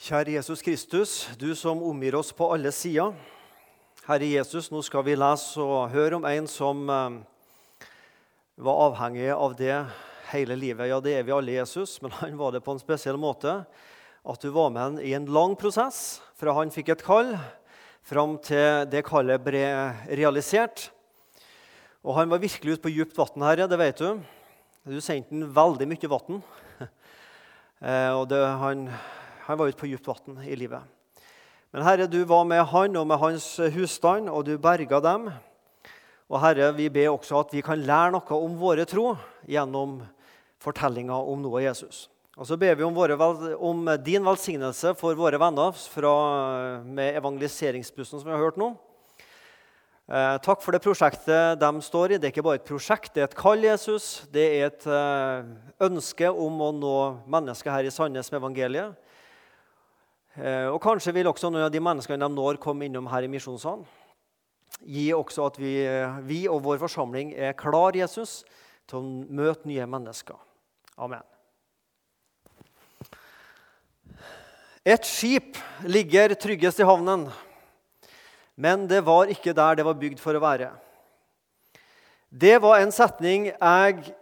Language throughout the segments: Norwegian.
Kjære Jesus Kristus, du som omgir oss på alle sider. Herre Jesus, nå skal vi lese og høre om en som eh, var avhengig av det hele livet. Ja, det er vi alle, Jesus, men han var det på en spesiell måte. At du var med ham i en lang prosess fra han fikk et kall, fram til det kallet ble realisert. Og han var virkelig ute på djupt vann, Herre, det vet du. Du sendte ham veldig mye vann. Eh, og det, han, han var ute på djupt vann i livet. Men Herre, du var med han og med hans husstand, og du berga dem. Og Herre, vi ber også at vi kan lære noe om våre tro gjennom fortellinga om noe av Jesus. Og så ber vi om, våre, om, din velsignelse for våre venner fra, med evangeliseringsbussen som vi har hørt nå. Eh, takk for det prosjektet de står i. Det er ikke bare et prosjekt, det er et kall Jesus. Det er et eh, ønske om å nå mennesker her i Sandnes med evangeliet. Eh, og kanskje vil også noen av de menneskene de når, komme innom her i misjonssalen. Gi også at vi, vi, og vår forsamling er klar, Jesus, til å møte nye mennesker. Amen. Et skip ligger tryggest i havnen. Men det var ikke der det var bygd for å være. Det var en setning jeg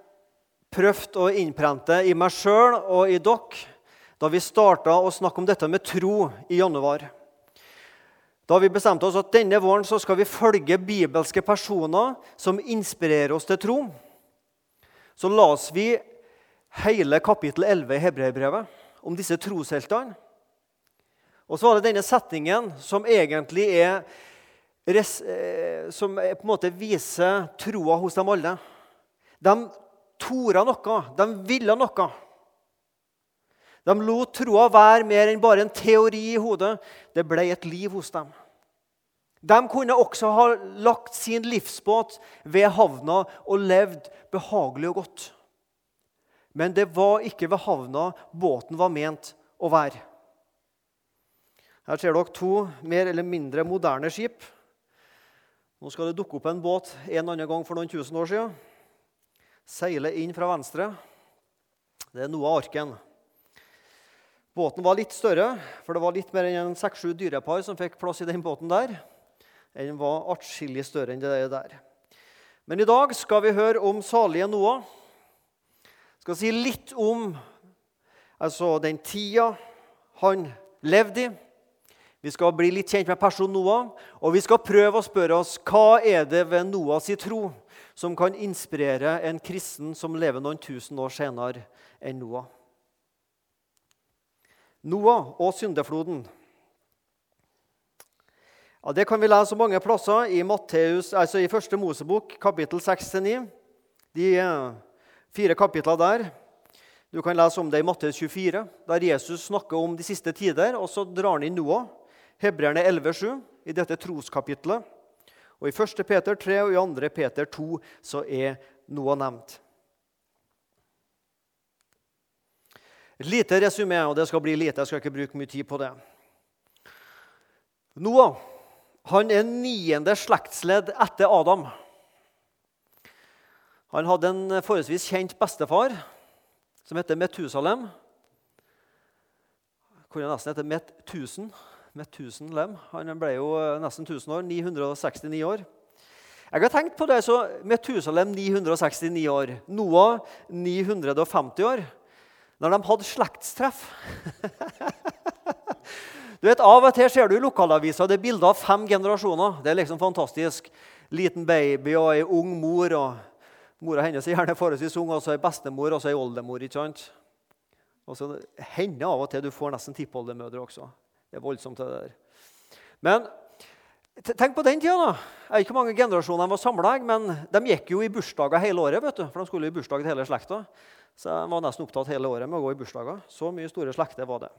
prøvde å innprente i meg sjøl og i dere da vi starta å snakke om dette med tro i januar. Da vi bestemte oss at denne våren så skal vi følge bibelske personer som inspirerer oss til tro. Så las vi hele kapittel 11 i Hebreerbrevet om disse trosheltene. Og så var det denne setningen som egentlig er Eh, som på en måte viser troa hos dem alle. De tora noe. De ville noe. De lot troa være mer enn bare en teori i hodet. Det ble et liv hos dem. De kunne også ha lagt sin livsbåt ved havna og levd behagelig og godt. Men det var ikke ved havna båten var ment å være. Her ser dere to mer eller mindre moderne skip. Nå skal det dukke opp en båt en annen gang for noen tusen år siden. Seiler inn fra venstre. Det er noe av Arken. Båten var litt større, for det var litt mer enn seks-sju dyrepar som fikk plass i den båten der. Den var atskillig større enn det der. Men i dag skal vi høre om salige Noah. Skal si litt om altså, den tida han levde i. Vi skal bli litt kjent med personen Noah, og vi skal prøve å spørre oss hva er det ved Noahs tro som kan inspirere en kristen som lever noen tusen år senere enn Noah. Noah og syndefloden. Ja, det kan vi lese mange plasser i, Matteus, altså i første Mosebok, kapittel 6-9. De eh, fire kapitlene der. Du kan lese om det i Matteus 24, der Jesus snakker om de siste tider. Og så drar han inn Noah Hebreerne 11,7 i dette troskapitlet. Og I 1. Peter 3 og i 2. Peter 2 så er Noah nevnt. Et lite resymé, og det skal bli lite. Jeg skal ikke bruke mye tid på det. Noah han er niende slektsledd etter Adam. Han hadde en forholdsvis kjent bestefar som heter Metusalem. Kunne nesten hete Metusen. Metusen-lem. Han ble jo eh, nesten 1000 år. 969 år. Jeg har tenkt på det så Metusalem 969 år, Noah 950 år, når de hadde slektstreff. du vet, Av og til ser du i lokalavisa det er bilder av fem generasjoner. Det er liksom fantastisk. Liten baby og ei ung mor. og Mora hennes er gjerne forholdsvis ung, og så ei bestemor og så ei oldemor. ikke sant? Og så hender av og til du får nesten tippoldemødre også. Det er voldsomt, det der. Men tenk på den tida. da. Jeg vet ikke hvor mange generasjoner de var samla, men de gikk jo i bursdager hele året. vet du, For de skulle i bursdag til hele slekta. Så jeg var nesten opptatt hele året med å gå i bursdager. Så mye store slekter var det.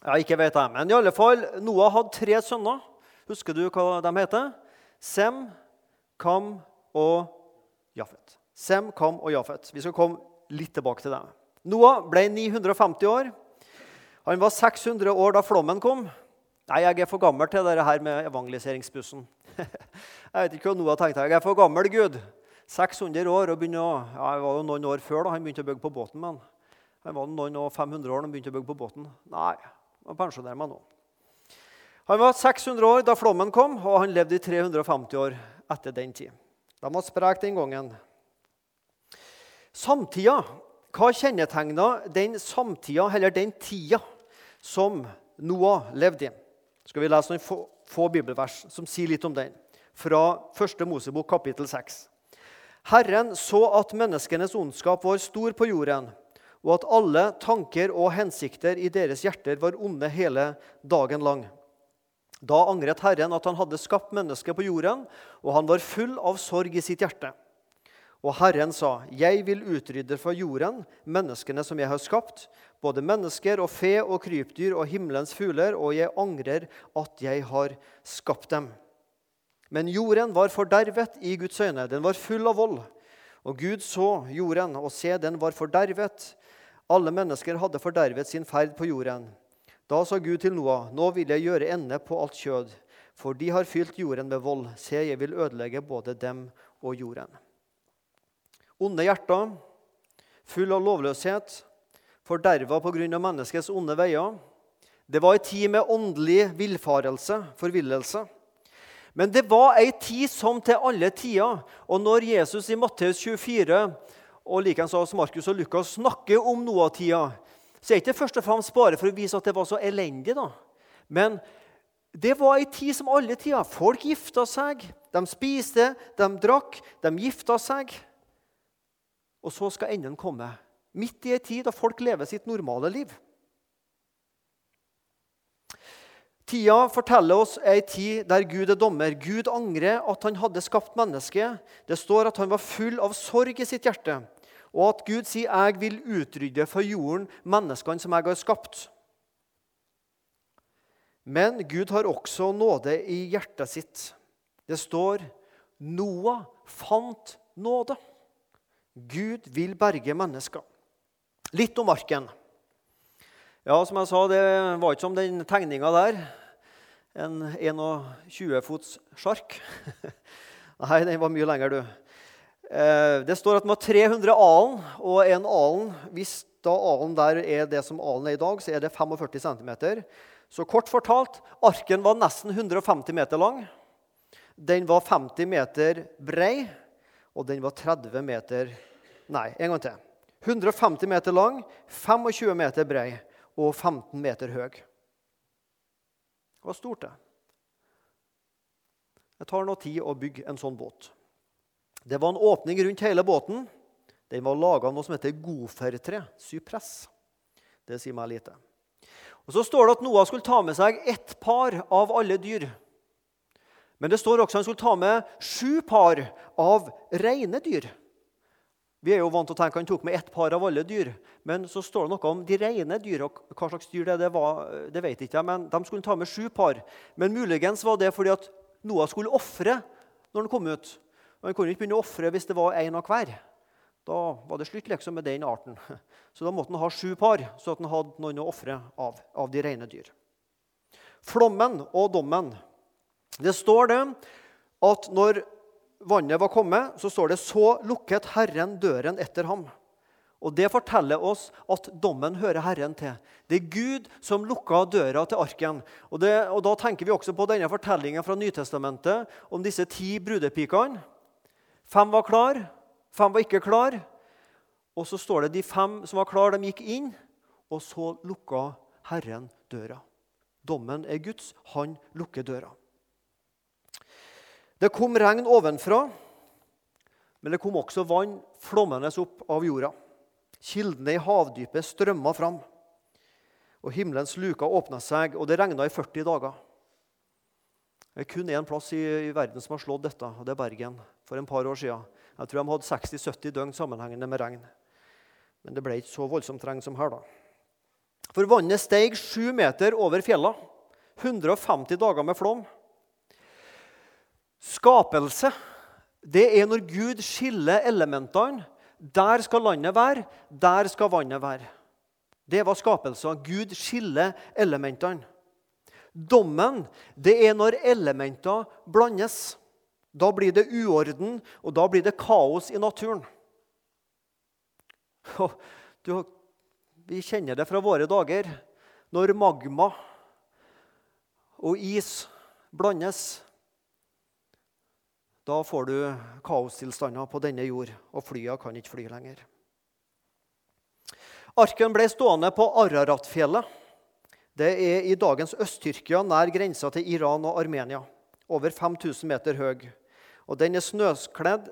Ja, ikke vet jeg, Men i alle fall, Noah hadde tre sønner. Husker du hva de heter? Sem, Kam og Jafet. Sem, Kam og Jafet. Vi skal komme litt tilbake til dem. Noah ble 950 år. Han var 600 år da flommen kom. Nei, jeg er for gammel til dette her med evangeliseringsbussen. jeg vet ikke hva Noah tenkte. Jeg er for gammel, Gud. 600 år og begynner å, ja, Jeg var jo noen år før da han begynte å bygge på båten. men Han var noen år, 500 år da han begynte å bygge på båten. Nei, Jeg pensjonerer meg nå. Han var 600 år da flommen kom, og han levde i 350 år etter den tid. De var spreke den gangen. Samtida. Hva kjennetegna den samtida, eller den tida, som Noah levde i? Skal vi lese noen få, få bibelvers som sier litt om den, fra 1. Mosebok kapittel 6. Herren så at menneskenes ondskap var stor på jorden, og at alle tanker og hensikter i deres hjerter var onde hele dagen lang. Da angret Herren at han hadde skapt mennesket på jorden, og han var full av sorg i sitt hjerte. Og Herren sa, 'Jeg vil utrydde fra jorden menneskene som jeg har skapt,' 'både mennesker og fe og krypdyr og himmelens fugler,' 'og jeg angrer at jeg har skapt dem.' Men jorden var fordervet i Guds øyne. Den var full av vold. Og Gud så jorden, og se, den var fordervet. Alle mennesker hadde fordervet sin ferd på jorden. Da sa Gud til Noah, nå vil jeg gjøre ende på alt kjød, for de har fylt jorden med vold. Se, jeg vil ødelegge både dem og jorden. Onde hjerter, full av lovløshet, forderva pga. menneskets onde veier. Det var ei tid med åndelig villfarelse, forvillelse. Men det var ei tid som til alle tider. Og når Jesus i Matteus 24 og likens Markus og Lukas snakker om Noah-tida, så er det ikke først og fremst bare for å vise at det var så elendig. da. Men det var ei tid som alle tider. Folk gifta seg, de spiste, de drakk, de gifta seg. Og så skal enden komme. Midt i ei tid da folk lever sitt normale liv. Tida forteller oss ei tid der Gud er dommer. Gud angrer at han hadde skapt mennesket. Det står at han var full av sorg i sitt hjerte og at Gud sier 'Jeg vil utrydde fra jorden menneskene som jeg har skapt'. Men Gud har også nåde i hjertet sitt. Det står 'Noah fant nåde'. Gud vil berge mennesker. Litt om arken. Ja, som jeg sa, Det var ikke som den tegninga der. En 21 fots sjark. Nei, den var mye lenger, du. Eh, det står at den var 300 alen, og en alen Hvis da alen der er det som alen er i dag, så er det 45 cm. Så kort fortalt, arken var nesten 150 meter lang. Den var 50 meter brei, og den var 30 meter Nei, en gang til. 150 meter lang, 25 meter brei og 15 meter høy. Det var stort, det. Det tar nå tid å bygge en sånn båt. Det var en åpning rundt hele båten. Den var laga av noe som heter gofertre. Sypress. Det sier meg lite. Og Så står det at Noah skulle ta med seg ett par av alle dyr. Men det står også at han skulle ta med sju par av rene dyr. Vi er jo vant til å tenke han tok med ett par av alle dyr. Men så står det noe om de rene dyr. og Hva slags dyr det, var, det vet ikke jeg, men de skulle ta med sju par. Men muligens var det fordi at Noah skulle ofre når han kom ut. Og Han kunne ikke begynne å ofre hvis det var én av hver. Da var det slutt liksom med den arten. Så da måtte han ha sju par, så at han hadde noen å ofre av, av de rene dyr. Flommen og dommen. Det står det at når vannet var kommet, så står det så lukket Herren døren etter ham. Og Det forteller oss at dommen hører Herren til. Det er Gud som lukka døra til arken. Og, det, og Da tenker vi også på denne fortellingen fra Nytestamentet om disse ti brudepikene. Fem var klar, fem var ikke klar. Og så står det de fem som var klar, de gikk inn, og så lukka Herren døra. Dommen er Guds. Han lukker døra. Det kom regn ovenfra, men det kom også vann flommende opp av jorda. Kildene i havdypet strømma fram, og himmelens luker åpna seg, og det regna i 40 dager. Det er kun én plass i, i, verden som har slått dette, og det er Bergen. For en par år siden. Jeg tror de hadde 60-70 døgn sammenhengende med regn. Men det ble ikke så voldsomt regn som her. da. For vannet steg sju meter over fjellene. 150 dager med flom. Skapelse det er når Gud skiller elementene. Der skal landet være, der skal vannet være. Det var skapelsen. Gud skiller elementene. Dommen det er når elementer blandes. Da blir det uorden, og da blir det kaos i naturen. Du, vi kjenner det fra våre dager. Når magma og is blandes, da får du kaostilstander på denne jord, og flyene kan ikke fly lenger. Arken ble stående på Araratfjellet. Det er i dagens Øst-Tyrkia, nær grensa til Iran og Armenia. Over 5000 meter høy. Og den er snøkledd,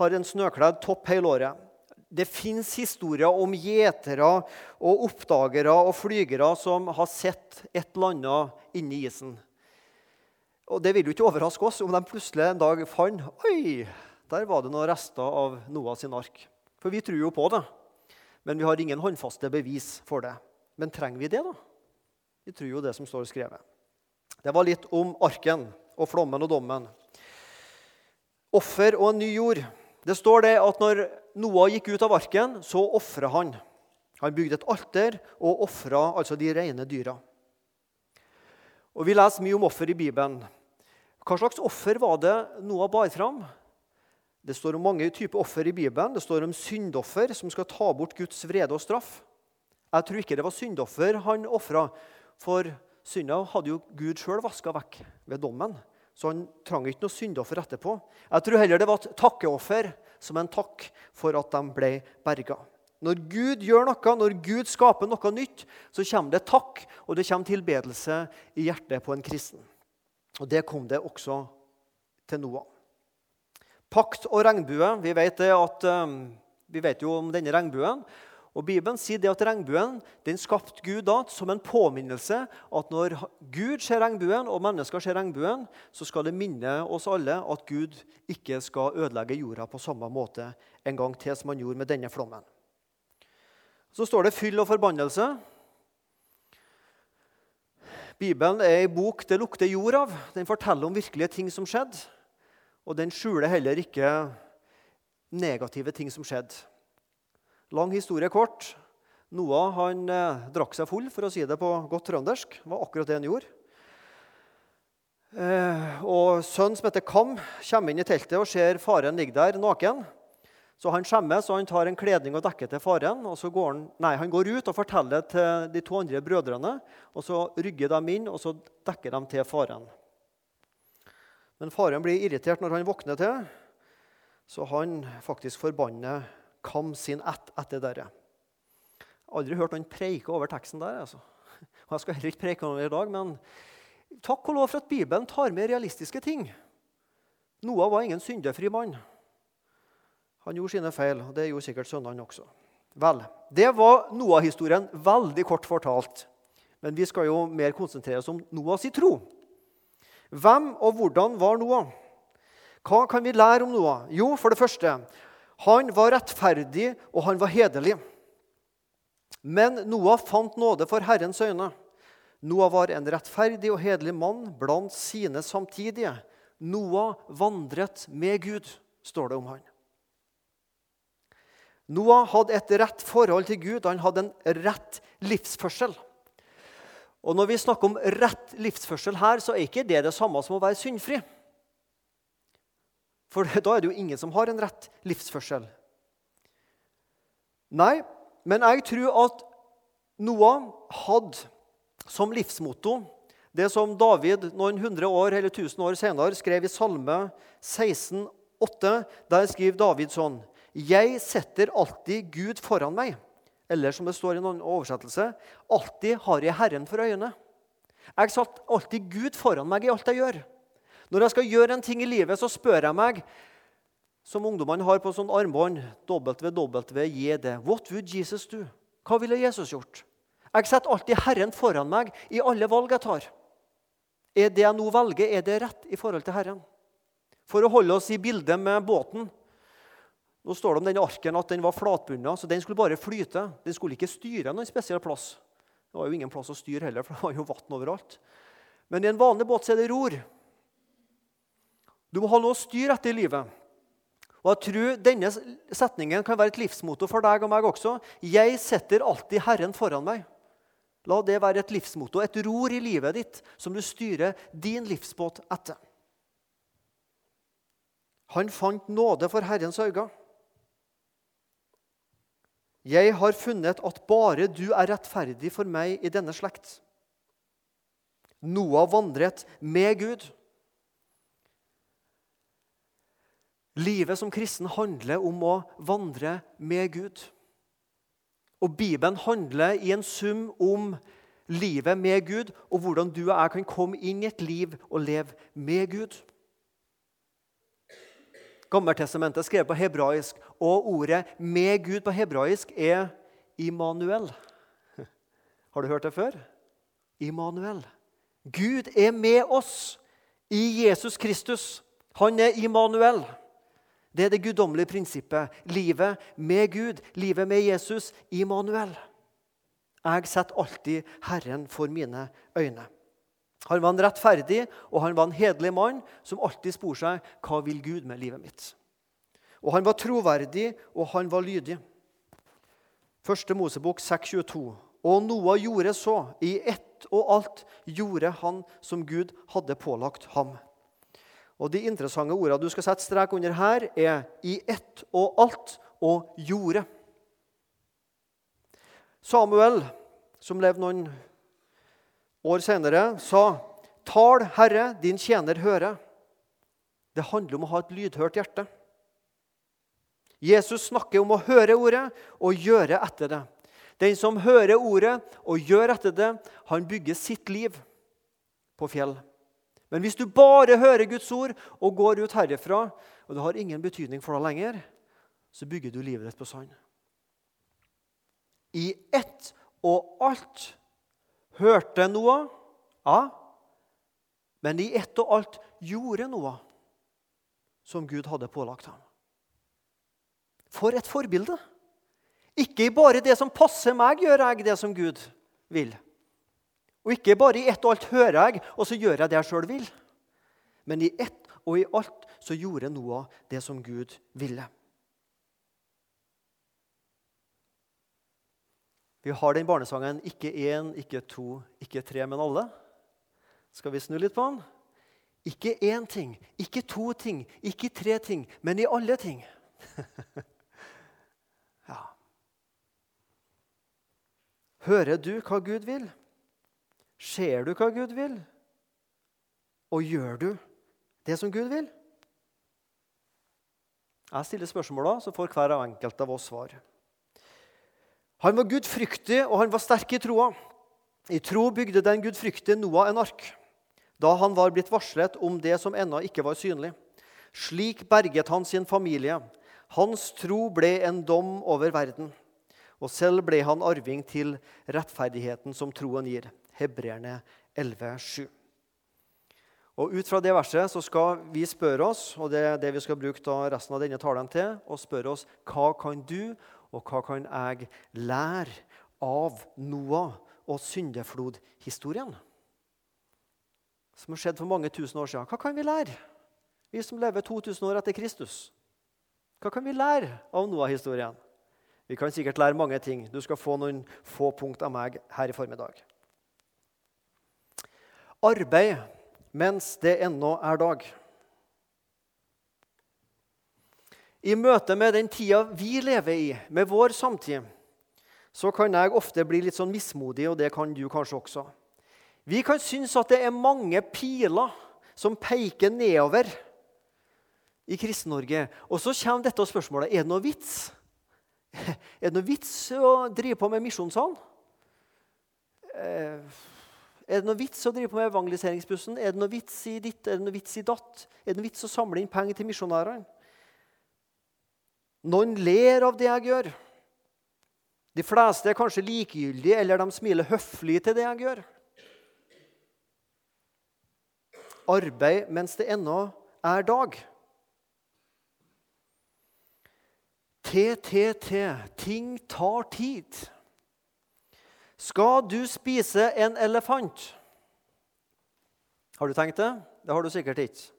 har en snøkledd topp hele året. Det fins historier om gjetere og oppdagere og flygere som har sett et eller annet inni isen. Og Det vil jo ikke overraske oss om de plutselig en dag fant Oi, der var det noen rester av Noah sin ark. For vi tror jo på det. Men vi har ingen håndfaste bevis for det. Men trenger vi det, da? Vi tror jo det som står skrevet. Det var litt om arken og flommen og dommen. Offer og en ny jord. Det står det at når Noah gikk ut av arken, så ofra han. Han bygde et alter og ofra altså de rene dyra. Og Vi leser mye om offer i Bibelen. Hva slags offer var det Noah bar fram? Det står om mange typer offer i Bibelen. Det står om syndoffer som skal ta bort Guds vrede og straff. Jeg tror ikke det var syndoffer han ofra, for synda hadde jo Gud sjøl vaska vekk ved dommen. Så han trang ikke noe syndoffer etterpå. Jeg tror heller det var et takkeoffer som en takk for at de ble berga. Når Gud gjør noe, når Gud skaper noe nytt, så kommer det takk, og det kommer tilbedelse i hjertet på en kristen. Og Det kom det også til Noah. Pakt og regnbue. Vi vet, at, um, vi vet jo om denne regnbuen. Og Bibelen sier det at Regnbuen den skapte Gud da som en påminnelse at når Gud ser regnbuen, og mennesker ser regnbuen, så skal det minne oss alle at Gud ikke skal ødelegge jorda på samme måte en gang til som han gjorde med denne flommen. Så står det 'fyll og forbannelse'. Bibelen er ei bok det lukter jord av. Den forteller om virkelige ting som skjedde. Og den skjuler heller ikke negative ting som skjedde. Lang historie kort. Noah han eh, drakk seg full, for å si det på godt trøndersk. Det var akkurat det han gjorde. Eh, og Sønnen som heter Kam, kommer inn i teltet og ser faren ligge der naken. Så Han skjemmes og han tar en kledning og dekker til faren. og så går Han nei, han går ut og forteller til de to andre brødrene. og Så rygger de inn og så dekker de til faren. Men faren blir irritert når han våkner til, så han faktisk forbanner Kam sin ett etter dere. Aldri hørt noen preike over teksten der. altså. Jeg skal heller ikke preike over i dag, men takk og lov for at Bibelen tar med realistiske ting. Noah var ingen syndefri mann. Han gjorde sine feil, og det gjorde sikkert sønnene også. Vel, Det var Noah-historien veldig kort fortalt. Men vi skal jo mer konsentrere oss om Noahs tro. Hvem og hvordan var Noah? Hva kan vi lære om Noah? Jo, for det første han var rettferdig, og han var hederlig. Men Noah fant nåde for Herrens øyne. Noah var en rettferdig og hederlig mann blant sine samtidige. Noah vandret med Gud, står det om han. Noah hadde et rett forhold til Gud. Han hadde en rett livsførsel. Og Når vi snakker om rett livsførsel her, så er ikke det det samme som å være syndfri. For da er det jo ingen som har en rett livsførsel. Nei, men jeg tror at Noah hadde som livsmotto det som David noen hundre år eller tusen år senere skrev i Salme 16, 8. Der skriver David sånn Jeg setter alltid Gud foran meg. Eller som det står i en oversettelse Alltid har jeg Herren for øyene. Jeg satt alltid Gud foran meg i alt jeg gjør. Når jeg skal gjøre en ting i livet, så spør jeg meg, som ungdommene har på sånn armbånd WWJD. What would Jesus do? Hva ville Jesus gjort? Jeg setter alltid Herren foran meg i alle valg jeg tar. Er det jeg nå velger, er det rett i forhold til Herren? For å holde oss i bildet med båten Nå står det om denne arken at den var flatbunna, så den skulle bare flyte. Den skulle ikke styre noen spesiell plass. Det var jo ingen plass å styre heller, for det var jo vann overalt. Men i en vanlig båt er det ror. Du må ha noe å styre etter i livet. Og jeg tror Denne setningen kan være et livsmotto for deg og meg også. Jeg setter alltid Herren foran meg. La det være et livsmotto, et ror i livet ditt som du styrer din livsbåt etter. Han fant nåde for Herrens øyne. Jeg har funnet at bare du er rettferdig for meg i denne slekt. Noah vandret med Gud. Livet som kristen handler om å vandre med Gud. Og Bibelen handler i en sum om livet med Gud, og hvordan du og jeg kan komme inn i et liv og leve med Gud. Gammeltestamentet er skrevet på hebraisk, og ordet 'med Gud' på hebraisk er Immanuel. Har du hørt det før? Immanuel. Gud er med oss i Jesus Kristus. Han er Immanuel. Det er det guddommelige prinsippet. Livet med Gud, livet med Jesus, Immanuel. Jeg setter alltid Herren for mine øyne. Han var en rettferdig og han var en hederlig mann som alltid spurte seg hva vil Gud med livet mitt. Og Han var troverdig, og han var lydig. Første Mosebok 6,22. Og Noah gjorde så. I ett og alt gjorde han som Gud hadde pålagt ham. Og De interessante ordene du skal sette strek under her, er 'i ett og alt' og 'gjorde'. Samuel, som levde noen år senere, sa, 'Tal, Herre, din tjener høre.' Det handler om å ha et lydhørt hjerte. Jesus snakker om å høre ordet og gjøre etter det. Den som hører ordet og gjør etter det, han bygger sitt liv på fjell. Men hvis du bare hører Guds ord og går ut herifra, og det har ingen betydning for deg lenger, så bygger du livet ditt på sand. I ett og alt hørte Noah, ja, men i ett og alt gjorde Noah som Gud hadde pålagt ham. For et forbilde! Ikke bare det som passer meg, gjør jeg det som Gud vil. Og ikke bare i ett og alt hører jeg, og så gjør jeg det jeg sjøl vil. Men i ett og i alt så gjorde Noah det som Gud ville. Vi har den barnesangen 'Ikke én, ikke to, ikke tre, men alle'. Skal vi snu litt på den? Ikke én ting, ikke to ting, ikke tre ting, men i alle ting. ja. Hører du hva Gud vil? Ser du hva Gud vil? Og gjør du det som Gud vil? Jeg stiller spørsmåla, så får hver enkelt av oss svar. Han var gudfryktig, og han var sterk i troa. I tro bygde den gudfryktige Noah en ark da han var blitt varslet om det som ennå ikke var synlig. Slik berget han sin familie. Hans tro ble en dom over verden. Og selv ble han arving til rettferdigheten som troen gir. Hebreerne 11,7. Og Ut fra det verset så skal vi spørre oss, og det er det vi skal bruke resten av denne talen til, og spørre oss hva kan du og hva kan jeg lære av Noah og syndeflodhistorien? Som har skjedd for mange tusen år siden. Hva kan vi lære, vi som lever 2000 år etter Kristus? Hva kan vi lære av Noah-historien? Vi kan sikkert lære mange ting. Du skal få noen få punkt av meg her i formiddag. Arbeid mens det ennå er dag. I møte med den tida vi lever i, med vår samtid, så kan jeg ofte bli litt sånn mismodig, og det kan du kanskje også. Vi kan synes at det er mange piler som peker nedover i Kristen-Norge. Og så kommer dette spørsmålet er det noe vits Er det noe vits å drive på med misjonssalen? Eh, er det noe vits å drive på med evangeliseringsbussen? Er det noe vits i ditt? Er det noe vits i datt? Er det noe vits å samle inn penger til misjonærene? Noen ler av det jeg gjør. De fleste er kanskje likegyldige, eller de smiler høflig til det jeg gjør. Arbeid mens det ennå er dag. TTT ting tar tid. Skal du spise en elefant? Har du tenkt det? Det har du sikkert ikke.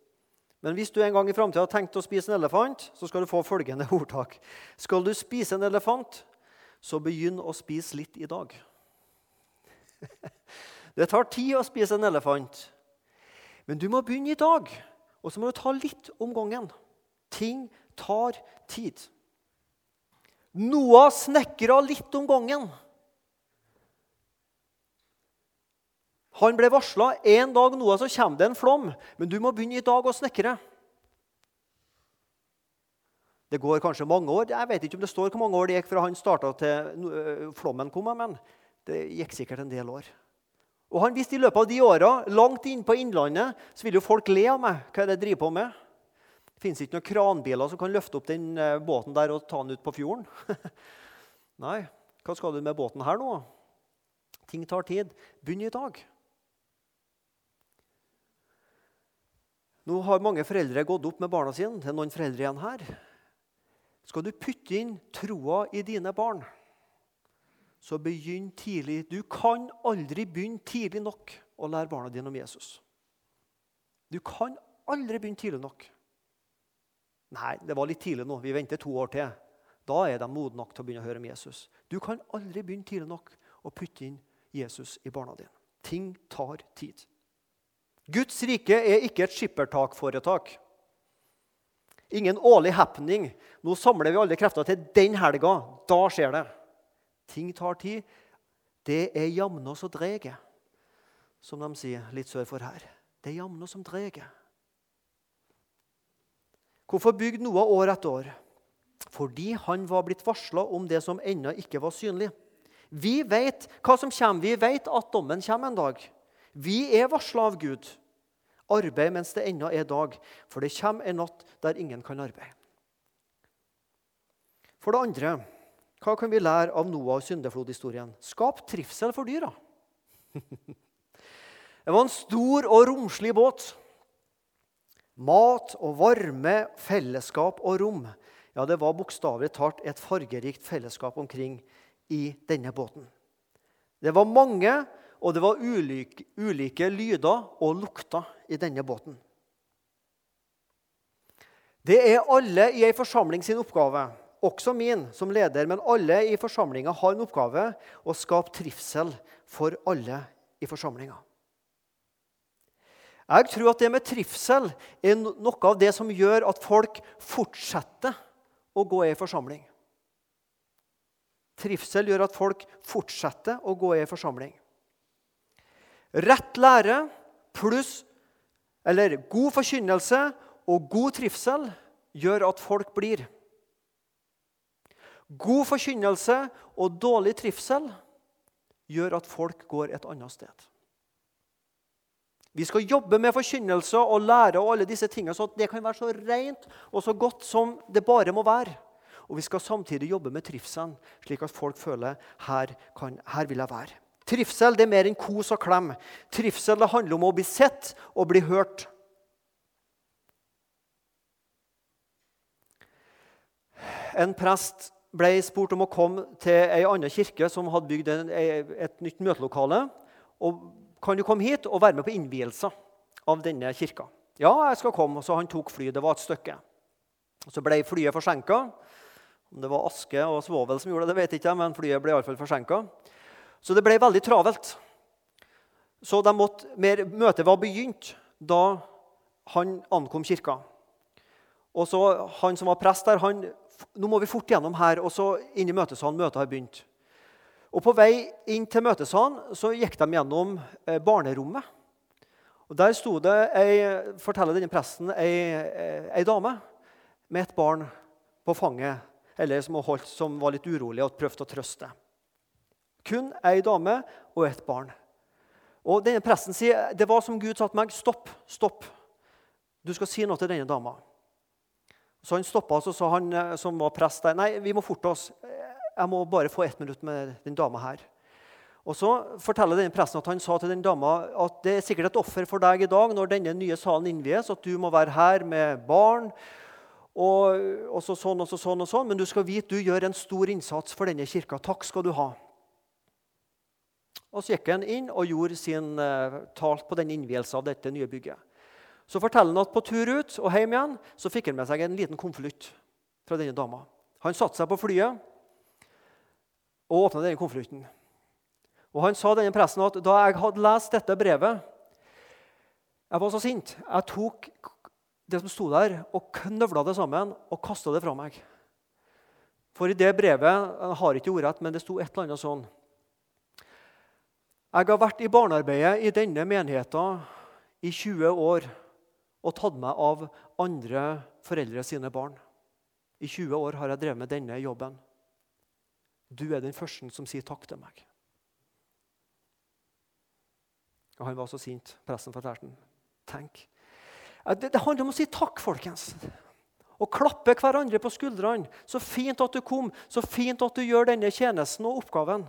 Men hvis du en gang i framtida har tenkt å spise en elefant, så skal du få følgende ordtak. Skal du spise en elefant, så begynn å spise litt i dag. Det tar tid å spise en elefant, men du må begynne i dag. Og så må du ta litt om gangen. Ting tar tid. Noah snekra litt om gangen. Han ble varsla en dag Noah, så kommer det en flom, men du må begynne i dag å snekre. Det går kanskje mange år. Jeg vet ikke om det står hvor mange år det gikk fra han starta til øh, flommen kom, men det gikk sikkert en del år. Og han visste i løpet av de åra, langt inn på Innlandet, så vil jo folk le av meg. Hva er det jeg driver på med? Det fins ikke noen kranbiler som kan løfte opp den øh, båten der og ta den ut på fjorden. Nei, hva skal du med båten her nå? Ting tar tid. Begynn i dag. Nå har mange foreldre gått opp med barna sine. Det er noen foreldre igjen her. Skal du putte inn troa i dine barn, så begynn tidlig. Du kan aldri begynne tidlig nok å lære barna dine om Jesus. Du kan aldri begynne tidlig nok. Nei, det var litt tidlig nå. Vi venter to år til. Da er de modne nok til å begynne å høre om Jesus. Du kan aldri begynne tidlig nok å putte inn Jesus i barna dine. Ting tar tid. Guds rike er ikke et skippertakforetak. Ingen årlig happening. Nå samler vi alle krefter til den helga. Da skjer det. Ting tar tid. Det er jamne og drege, som de sier litt sør for her. Det er jamne som drege. Hvorfor bygde Noah år etter år? Fordi han var blitt varsla om det som ennå ikke var synlig. Vi vet hva som kommer. Vi vet at dommen kommer en dag. Vi er varsla av Gud. Arbeid mens det ennå er dag, for det kommer en natt der ingen kan arbeide. For det andre, hva kan vi lære av Noah og syndeflodhistorien? Skap trivsel for dyra. det var en stor og romslig båt. Mat og varme, fellesskap og rom. Ja, Det var bokstavelig talt et fargerikt fellesskap omkring i denne båten. Det var mange og det var ulike, ulike lyder og lukter i denne båten. Det er alle i ei forsamling sin oppgave, også min som leder, men alle i forsamlinga har en oppgave å skape trivsel for alle i forsamlinga. Jeg tror at det med trivsel er noe av det som gjør at folk fortsetter å gå i forsamling. Trivsel gjør at folk fortsetter å gå i forsamling. Rett lære pluss eller god forkynnelse og god trivsel gjør at folk blir. God forkynnelse og dårlig trivsel gjør at folk går et annet sted. Vi skal jobbe med forkynnelse og lære og alle disse tingene, så det kan være så rent og så godt som det bare må være. Og vi skal samtidig jobbe med trivselen, slik at folk føler her, kan, her vil jeg være. Trivsel det er mer enn kos og klem. Trivsel det handler om å bli sett og bli hørt. En prest ble spurt om å komme til ei anna kirke som hadde bygd et nytt møtelokale. Og kan du komme hit og være med på innvielsen av denne kirka? Ja, jeg skal komme. Så han tok fly. Det var et stykke. Så ble flyet forsinka. Om det var aske og svovel som gjorde det, det vet jeg ikke, men flyet ble iallfall forsinka. Så det ble veldig travelt. Så måtte, møtet var begynt da han ankom kirka. Og så Han som var prest der, han nå må vi fort gjennom her. Og så inn i møtesalen. Møtet har begynt. Og På vei inn til møtesalen så gikk de gjennom eh, barnerommet. Og Der sto det, ei, forteller denne presten, ei, eh, ei dame med et barn på fanget, eller som, holdt, som var litt urolig og prøvde å trøste. Kun ei dame og et barn. Og denne Presten sier det var som Gud sa til meg. Stopp, stopp. Du skal si noe til denne dama. Så han stoppa, og så sa han eh, som var prest der, nei, vi må forte oss. Jeg må bare få ett minutt med den dama her. Og Så forteller denne presten at han sa til den dama at det er sikkert et offer for deg i dag når denne nye salen innvies, at du må være her med barn. Og, og så sånn og så sånn og sånn, Men du skal vite du gjør en stor innsats for denne kirka. Takk skal du ha. Og Så gikk han inn og gjorde sin uh, talt på den innvielsen av dette nye bygget. Så forteller han at på tur ut og hjem igjen så fikk han med seg en liten konvolutt fra denne dama. Han satte seg på flyet og åpna denne konvolutten. Og Han sa denne presten at da jeg hadde lest dette brevet Jeg var så sint. Jeg tok det som sto der, og knøvla det sammen og kasta det fra meg. For i det brevet jeg har ikke ordrett, men det sto et eller annet sånn Jeg har vært i barnearbeidet i denne menigheten i 20 år og tatt meg av andre foreldre sine barn. I 20 år har jeg drevet med denne jobben. Du er den første som sier takk til meg. Og han var så sint, presten fortalte han. Tenk. Det, det handler om å si takk, folkens. Og klappe hverandre på skuldrene. Så fint at du kom, så fint at du gjør denne tjenesten og oppgaven.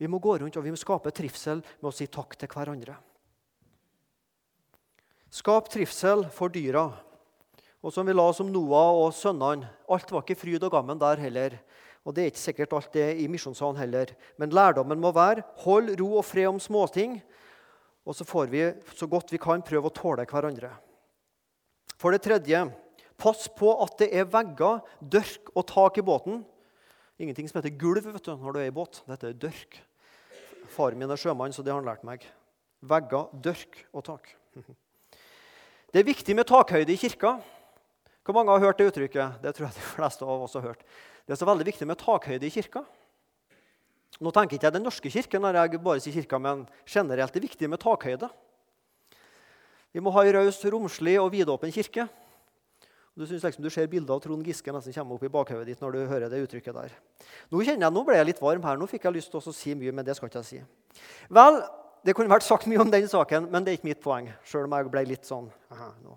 Vi må gå rundt og vi må skape trivsel med å si takk til hverandre. Skap trivsel for dyra. Og som vi la oss om Noah og sønnene, alt var ikke fryd og gammen der heller. Og det er ikke sikkert alt det i misjonssalen heller. Men lærdommen må være hold ro og fred om småting. Og så får vi så godt vi kan prøve å tåle hverandre. For det tredje, pass på at det er vegger, dørk og tak i båten. Ingenting som heter gulv vet du, når du er i båt. Dette er dørk. Faren min er sjømann, så det har han lært meg. Vegger, dørk og tak. Det er viktig med takhøyde i kirka. Hvor mange har hørt det uttrykket? Det tror jeg de fleste av oss har hørt. Det er så veldig viktig med takhøyde i kirka. Nå tenker ikke jeg den norske kirken, når jeg bare sier kirka, men generelt er det viktig med takhøyde. Vi må ha ei raus, romslig og vidåpen kirke. Du synes liksom du ser bilder av Trond Giske nesten komme opp i bakhodet ditt når du hører det uttrykket der. Nå kjenner jeg, nå ble jeg litt varm her. Nå fikk jeg lyst til å si mye, men det skal ikke jeg si. Vel, det kunne vært sagt mye om den saken, men det er ikke mitt poeng. Selv om jeg ble litt sånn aha, nå.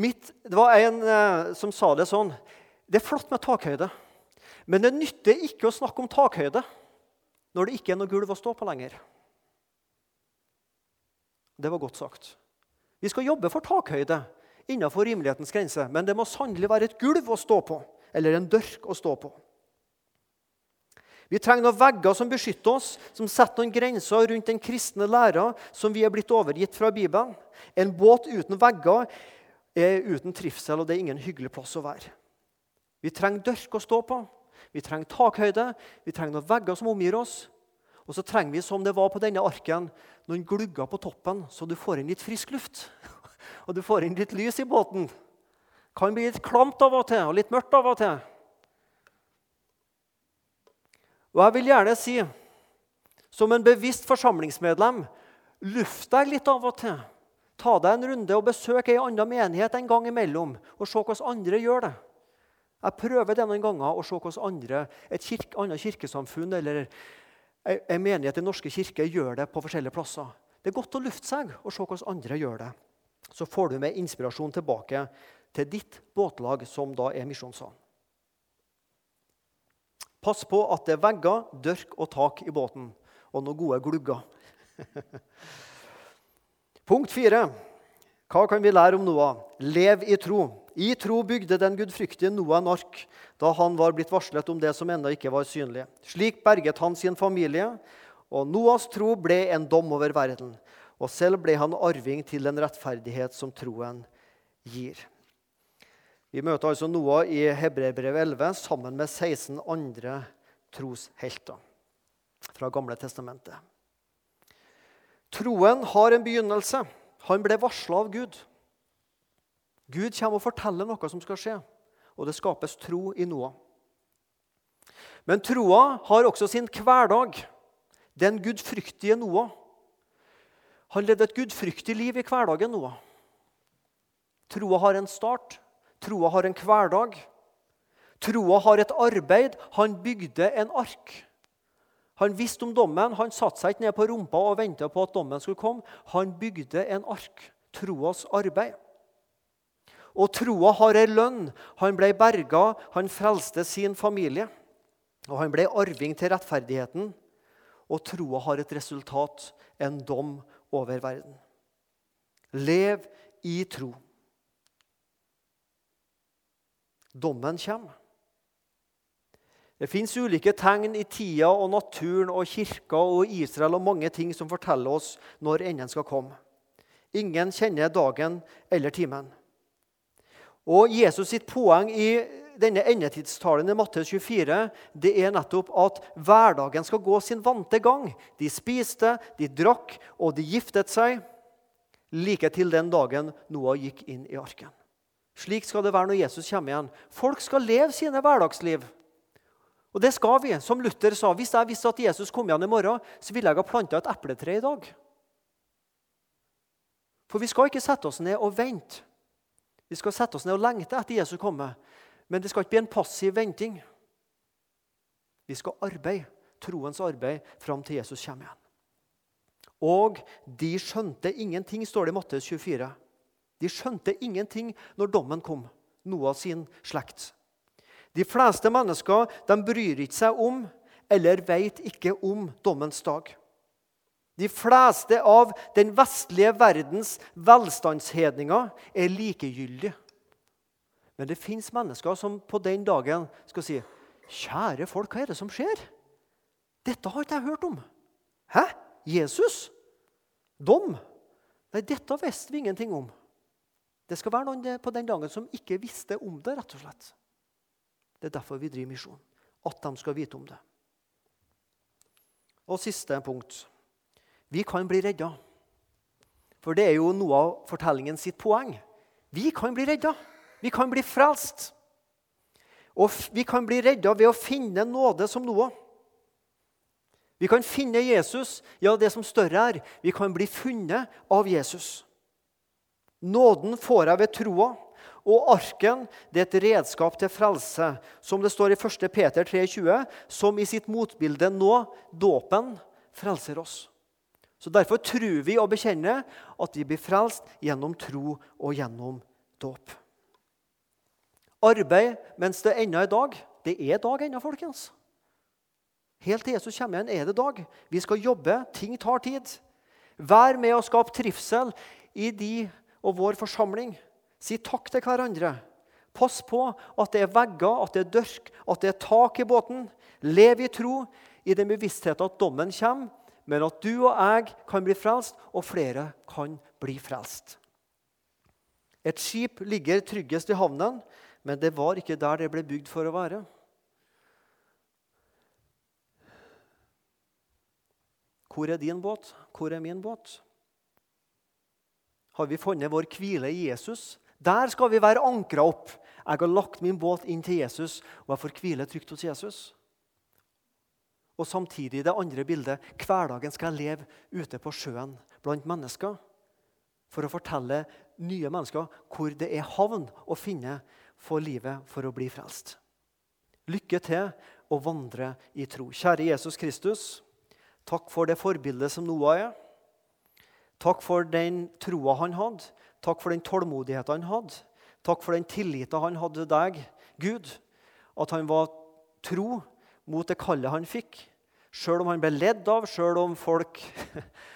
Mitt, det var en eh, som sa det sånn Det er flott med takhøyde, men det nytter ikke å snakke om takhøyde når det ikke er noe gulv å stå på lenger. Det var godt sagt. Vi skal jobbe for takhøyde innenfor rimelighetens grense, men det må sannelig være et gulv å stå på, eller en dørk å stå på. Vi trenger noen vegger som beskytter oss, som setter noen grenser rundt den kristne læra som vi er blitt overgitt fra Bibelen. En båt uten vegger er uten trivsel, og det er ingen hyggelig plass å være. Vi trenger dørk å stå på, vi trenger takhøyde, vi trenger noen vegger som omgir oss. Og så trenger vi, som det var på denne arken, noen glugger på toppen, så du får inn litt frisk luft. Og du får inn litt lys i båten. Kan bli litt klamt av og til, og litt mørkt av og til. Og jeg vil gjerne si, som en bevisst forsamlingsmedlem, luft deg litt av og til. Ta deg en runde og besøk ei anna menighet en gang imellom. Og se hvordan andre gjør det. Jeg prøver det noen ganger å se hvordan andre, et kirke, annet kirkesamfunn eller en menighet i Norske kirke gjør det på forskjellige plasser. Det er godt å lufte seg og se hvordan andre gjør det. Så får du med inspirasjon tilbake til ditt båtlag, som da er Misjonssalen. Pass på at det er vegger, dørk og tak i båten, og noen gode glugger. Punkt fire. Hva kan vi lære om Noah? Lev i tro. I tro bygde den gudfryktige Noah en ark da han var blitt varslet om det som ennå ikke var synlig. Slik berget han sin familie, og Noahs tro ble en dom over verden. Og selv ble han arving til den rettferdighet som troen gir. Vi møter altså Noah i Hebreerbrevet 11 sammen med 16 andre troshelter fra Gamle testamentet. Troen har en begynnelse. Han ble varsla av Gud. Gud kommer og forteller noe som skal skje, og det skapes tro i Noah. Men troa har også sin hverdag. Den gudfryktige Noah. Han levde et gudfryktig liv i hverdagen. nå. Troa har en start, troa har en hverdag. Troa har et arbeid. Han bygde en ark. Han visste om dommen. Han satte seg ikke ned på rumpa og venta på at dommen skulle komme. Han bygde en ark. Troas arbeid. Og troa har ei lønn. Han ble berga, han frelste sin familie. Og han ble arving til rettferdigheten. Og troa har et resultat, en dom over verden. Lev i tro. Dommen kommer. Det fins ulike tegn i tida og naturen og kirka og Israel og mange ting som forteller oss når enden skal komme. Ingen kjenner dagen eller timen. Og Jesus sitt poeng i denne endetidstalen i Matteus 24 det er nettopp at hverdagen skal gå sin vante gang. De spiste, de drakk, og de giftet seg like til den dagen Noah gikk inn i arken. Slik skal det være når Jesus kommer igjen. Folk skal leve sine hverdagsliv. Og det skal vi. Som Luther sa, hvis jeg visste at Jesus kom igjen i morgen, så ville jeg ha planta et epletre i dag. For vi skal ikke sette oss ned og vente. Vi skal sette oss ned og lengte etter Jesus komme. Men det skal ikke bli en passiv venting. Vi skal arbeide, troens arbeid, fram til Jesus kommer igjen. Og de skjønte ingenting, står det i Mattes 24. De skjønte ingenting når dommen kom, noe av sin slekt. De fleste mennesker de bryr ikke seg om eller vet ikke om dommens dag. De fleste av den vestlige verdens velstandshedninger er likegyldige. Men det fins mennesker som på den dagen skal si Kjære folk, hva er det som skjer? Dette har ikke jeg hørt om. Hæ? Jesus? Dom? Nei, dette visste vi ingenting om. Det skal være noen på den dagen som ikke visste om det. rett og slett. Det er derfor vi driver misjon. At de skal vite om det. Og siste punkt. Vi kan bli redda. For det er jo noe av fortellingen sitt poeng. Vi kan bli redda. Vi kan bli frelst. Og vi kan bli redda ved å finne nåde som noe. Vi kan finne Jesus, ja, det som større er. Vi kan bli funnet av Jesus. Nåden får jeg ved troa. Og arken det er et redskap til frelse, som det står i 1. Peter 3,20, som i sitt motbilde nå, dåpen, frelser oss. Så Derfor tror vi og bekjenner at vi blir frelst gjennom tro og gjennom dåp. Arbeid mens det ennå er dag. Det er dag ennå, folkens. Helt til Jesus kommer igjen, er det dag. Vi skal jobbe. Ting tar tid. Vær med å skape trivsel i de og vår forsamling. Si takk til hverandre. Pass på at det er vegger, at det er dørk, at det er tak i båten. Lev i tro i den bevisstheten at dommen kommer, men at du og jeg kan bli frelst, og flere kan bli frelst. Et skip ligger tryggest i havnen, men det var ikke der det ble bygd for å være. Hvor er din båt? Hvor er min båt? Har vi funnet vår hvile i Jesus? Der skal vi være ankra opp. Jeg har lagt min båt inn til Jesus, og jeg får hvile trygt hos Jesus. Og samtidig det andre bildet hverdagen skal jeg leve ute på sjøen blant mennesker. For å fortelle nye mennesker hvor det er havn å finne for livet for å bli frelst. Lykke til å vandre i tro. Kjære Jesus Kristus, takk for det forbildet som Noah er. Takk for den troa han hadde. Takk for den tålmodigheten han hadde. Takk for den tilliten han hadde til deg, Gud. At han var tro mot det kallet han fikk. Sjøl om han ble ledd av, sjøl om folk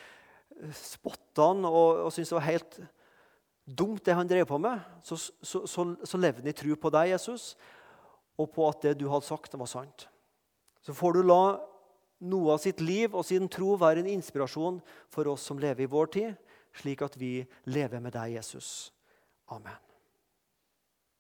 spotta han og, og syntes det var helt dumt, det han drev på med, så, så, så, så levde han i tro på deg, Jesus, og på at det du hadde sagt, var sant. Så får du la noe av sitt liv og sin tro være en inspirasjon for oss som lever i vår tid, slik at vi lever med deg, Jesus. Amen.